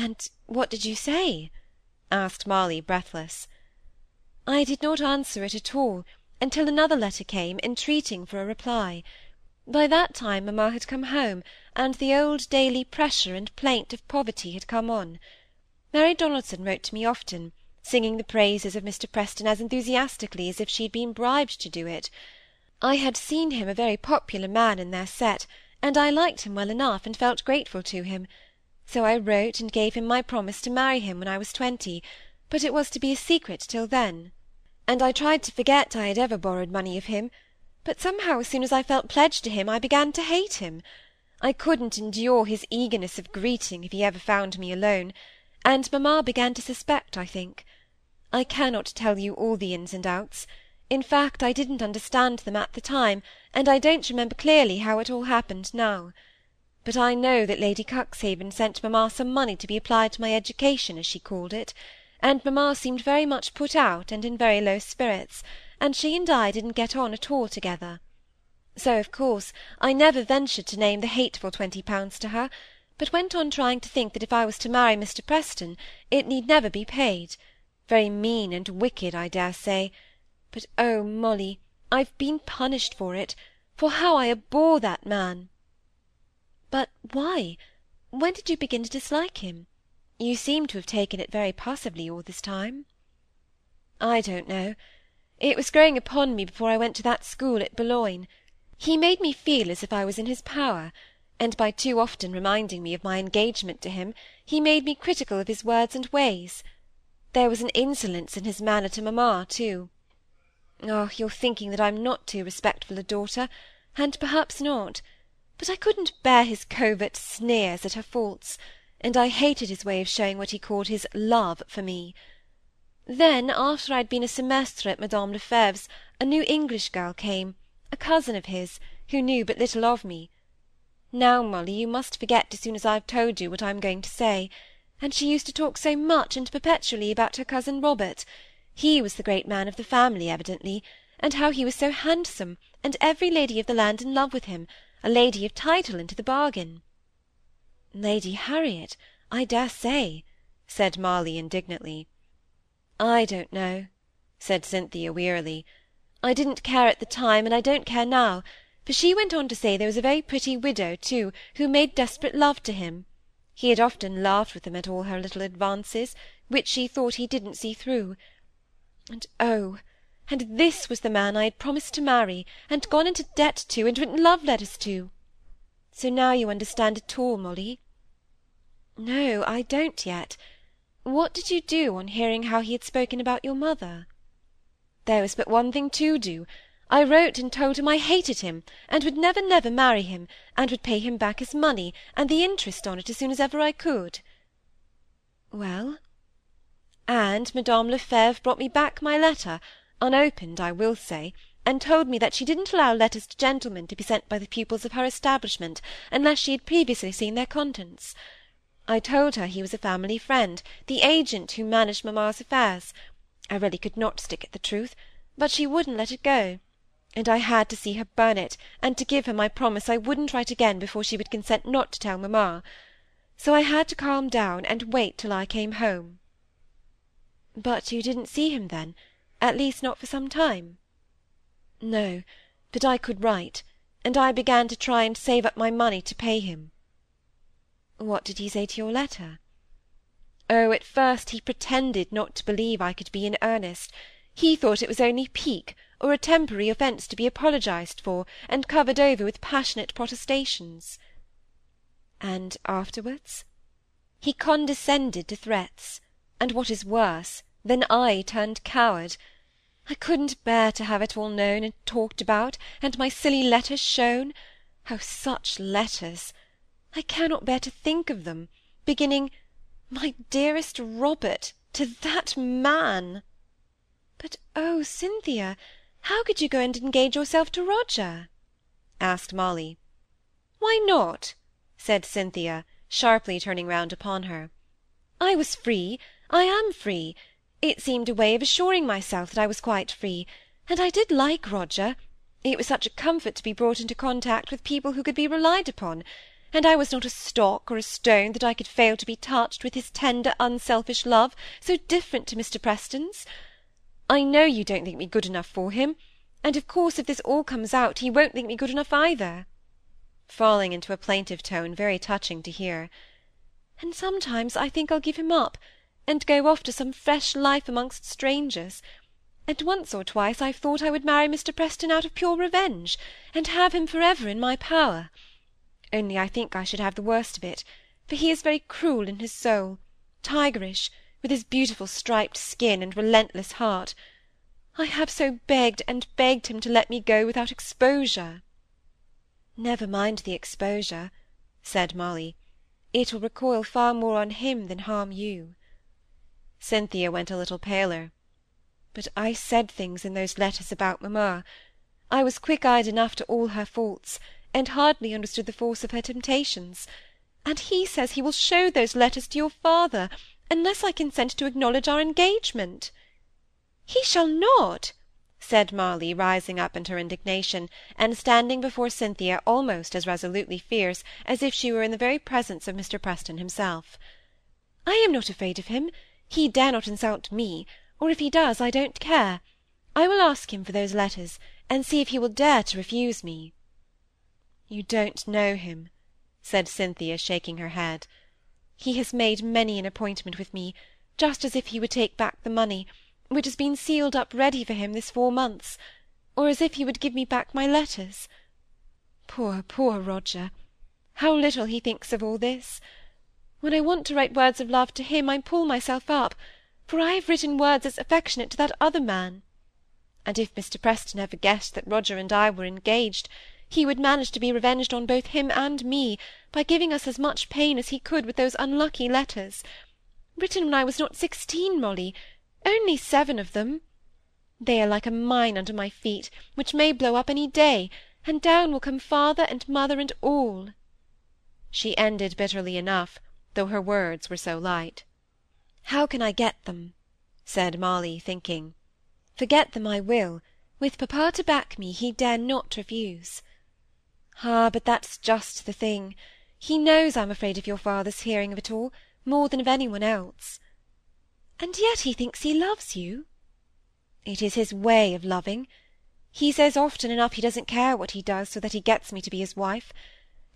And what did you say? asked Molly, breathless. I did not answer it at all, until another letter came, entreating for a reply. By that time mamma had come home, and the old daily pressure and plaint of poverty had come on. Mary Donaldson wrote to me often, singing the praises of Mr. Preston as enthusiastically as if she had been bribed to do it. I had seen him a very popular man in their set, and I liked him well enough, and felt grateful to him. So I wrote and gave him my promise to marry him when I was twenty, but it was to be a secret till then. And I tried to forget I had ever borrowed money of him, but somehow as soon as I felt pledged to him I began to hate him. I couldn't endure his eagerness of greeting if he ever found me alone, and mamma began to suspect, I think. I cannot tell you all the ins and outs. In fact, I didn't understand them at the time, and I don't remember clearly how it all happened now. But I know that Lady Cuxhaven sent mamma some money to be applied to my education, as she called it, and mamma seemed very much put out and in very low spirits, and she and I didn't get on at all together. So, of course, I never ventured to name the hateful twenty pounds to her, but went on trying to think that if I was to marry Mr. Preston, it need never be paid. Very mean and wicked, I dare say. But oh, Molly, I've been punished for it, for how I abhor that man. But why? When did you begin to dislike him? You seem to have taken it very passively all this time. I don't know. It was growing upon me before I went to that school at Boulogne. He made me feel as if I was in his power, and by too often reminding me of my engagement to him, he made me critical of his words and ways. There was an insolence in his manner to mamma, too. Oh, you're thinking that I'm not too respectful a daughter, and perhaps not, but I couldn't bear his covert sneers at her faults, and I hated his way of showing what he called his love for me. Then, after I'd been a semestre at Madame Lefèvre's, a new English girl came, a cousin of his, who knew but little of me. Now, Molly, you must forget as soon as I've told you what I'm going to say. And she used to talk so much and perpetually about her cousin Robert. He was the great man of the family, evidently, and how he was so handsome, and every lady of the land in love with him, a lady of title into the bargain. Lady Harriet, I dare say, said Molly indignantly. I don't know, said Cynthia wearily. I didn't care at the time, and I don't care now, for she went on to say there was a very pretty widow, too, who made desperate love to him. He had often laughed with them at all her little advances, which she thought he didn't see through. And oh, and this was the man I had promised to marry, and gone into debt to, and written love letters to. So now you understand it all, Molly. No, I don't yet. What did you do on hearing how he had spoken about your mother? There was but one thing to do. I wrote and told him I hated him, and would never, never marry him, and would pay him back his money, and the interest on it as soon as ever I could. Well? And Madame Lefèvre brought me back my letter, unopened, I will say, and told me that she didn't allow letters to gentlemen to be sent by the pupils of her establishment unless she had previously seen their contents. I told her he was a family friend, the agent who managed mamma's affairs. I really could not stick at the truth, but she wouldn't let it go, and I had to see her burn it, and to give her my promise I wouldn't write again before she would consent not to tell mamma. So I had to calm down, and wait till I came home. But you didn't see him then, at least not for some time? No, but I could write, and I began to try and save up my money to pay him. What did he say to your letter? Oh, at first he pretended not to believe I could be in earnest. He thought it was only pique, or a temporary offence to be apologized for, and covered over with passionate protestations. And afterwards? He condescended to threats, and what is worse, then I turned coward. I couldn't bear to have it all known and talked about, and my silly letters shown. Oh, such letters! I cannot bear to think of them, beginning my dearest Robert, to that man! But oh, Cynthia, how could you go and engage yourself to Roger? asked Molly. Why not? said Cynthia, sharply turning round upon her. I was free, I am free. It seemed a way of assuring myself that I was quite free, and I did like Roger. It was such a comfort to be brought into contact with people who could be relied upon, and I was not a stock or a stone that I could fail to be touched with his tender, unselfish love, so different to Mr. Preston's. I know you don't think me good enough for him, and of course if this all comes out he won't think me good enough either," falling into a plaintive tone very touching to hear. "And sometimes I think I'll give him up, and go off to some fresh life amongst strangers and once or twice I've thought I would marry Mr. Preston out of pure revenge, and have him for ever in my power. Only I think I should have the worst of it, for he is very cruel in his soul, tigerish, with his beautiful striped skin and relentless heart. I have so begged and begged him to let me go without exposure. Never mind the exposure, said Molly. It will recoil far more on him than harm you. Cynthia went a little paler. But I said things in those letters about mamma. I was quick-eyed enough to all her faults, and hardly understood the force of her temptations. And he says he will show those letters to your father, unless I consent to acknowledge our engagement. He shall not, said Molly, rising up in her indignation, and standing before Cynthia almost as resolutely fierce as if she were in the very presence of Mr. Preston himself. I am not afraid of him. He dare not insult me or if he does, I don't care. I will ask him for those letters, and see if he will dare to refuse me. You don't know him, said Cynthia, shaking her head. He has made many an appointment with me, just as if he would take back the money, which has been sealed up ready for him this four months, or as if he would give me back my letters. Poor, poor Roger! How little he thinks of all this! When I want to write words of love to him, I pull myself up, for I have written words as affectionate to that other man. And if Mr. Preston ever guessed that Roger and I were engaged, he would manage to be revenged on both him and me by giving us as much pain as he could with those unlucky letters, written when I was not sixteen, Molly, only seven of them. They are like a mine under my feet, which may blow up any day, and down will come father and mother and all. She ended bitterly enough, though her words were so light. How can I get them? said Molly, thinking. Forget them I will. With papa to back me, he dare not refuse. Ah, but that's just the thing. He knows I'm afraid of your father's hearing of it all, more than of any one else. And yet he thinks he loves you. It is his way of loving. He says often enough he doesn't care what he does so that he gets me to be his wife,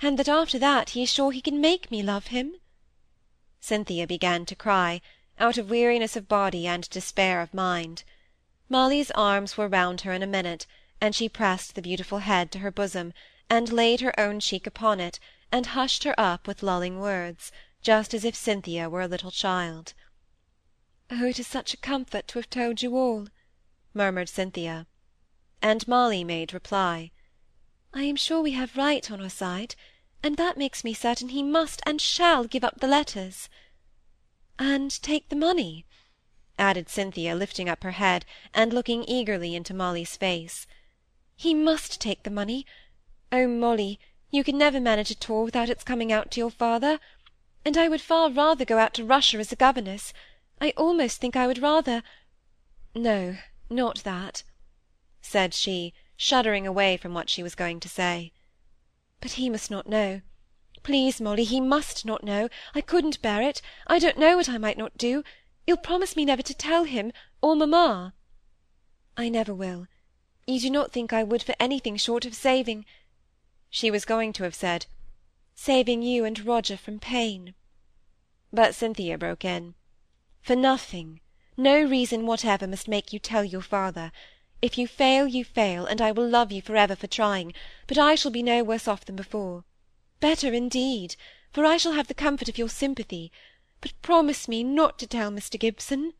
and that after that he is sure he can make me love him. Cynthia began to cry, out of weariness of body and despair of mind. Molly's arms were round her in a minute, and she pressed the beautiful head to her bosom, and laid her own cheek upon it, and hushed her up with lulling words, just as if Cynthia were a little child. "Oh, it is such a comfort to have told you all," murmured Cynthia. And Molly made reply. "I am sure we have right on our side, and that makes me certain he must and shall give up the letters. "And take the money?" added Cynthia, lifting up her head, and looking eagerly into Molly's face. "He must take the money. Oh, Molly, you can never manage at all without its coming out to your father. And I would far rather go out to Russia as a governess. I almost think I would rather—no, not that," said she, shuddering away from what she was going to say. "But he must not know. Please, Molly, he must not know. I couldn't bear it. I don't know what I might not do. You'll promise me never to tell him, or mamma?" "I never will. You do not think I would for anything short of saving—" She was going to have said, "saving you and Roger from pain." But Cynthia broke in. "For nothing, no reason whatever must make you tell your father. If you fail, you fail, and I will love you for ever for trying, but I shall be no worse off than before better indeed, for I shall have the comfort of your sympathy. But promise me not to tell Mr. Gibson."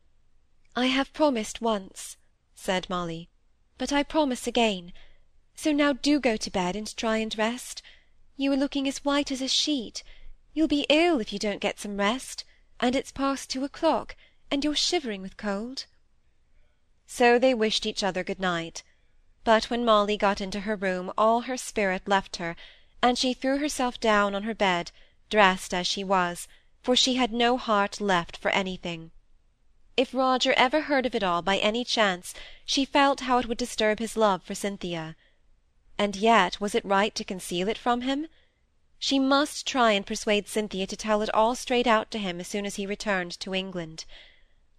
"I have promised once," said Molly, "but I promise again. So now do go to bed and try and rest. You are looking as white as a sheet. You'll be ill if you don't get some rest, and it's past two o'clock, and you're shivering with cold." So they wished each other good night. But when Molly got into her room all her spirit left her, and she threw herself down on her bed, dressed as she was, for she had no heart left for anything. If Roger ever heard of it all by any chance, she felt how it would disturb his love for Cynthia. And yet was it right to conceal it from him? She must try and persuade Cynthia to tell it all straight out to him as soon as he returned to England.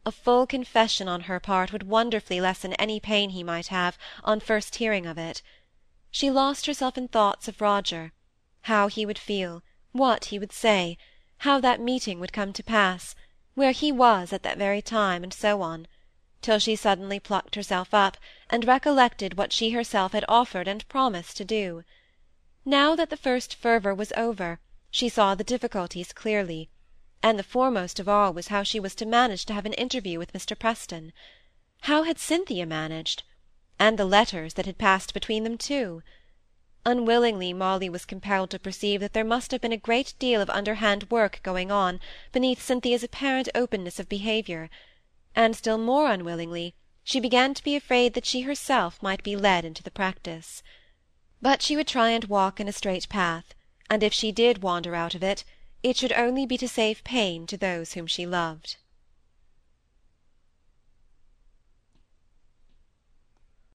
A full confession on her part would wonderfully lessen any pain he might have on first hearing of it. She lost herself in thoughts of Roger, how he would feel, what he would say, how that meeting would come to pass, where he was at that very time, and so on, till she suddenly plucked herself up, and recollected what she herself had offered and promised to do. Now that the first fervour was over, she saw the difficulties clearly, and the foremost of all was how she was to manage to have an interview with Mr. Preston. How had Cynthia managed? And the letters that had passed between them too? Unwillingly Molly was compelled to perceive that there must have been a great deal of underhand work going on beneath Cynthia's apparent openness of behaviour, and still more unwillingly she began to be afraid that she herself might be led into the practice. But she would try and walk in a straight path, and if she did wander out of it, it should only be to save pain to those whom she loved.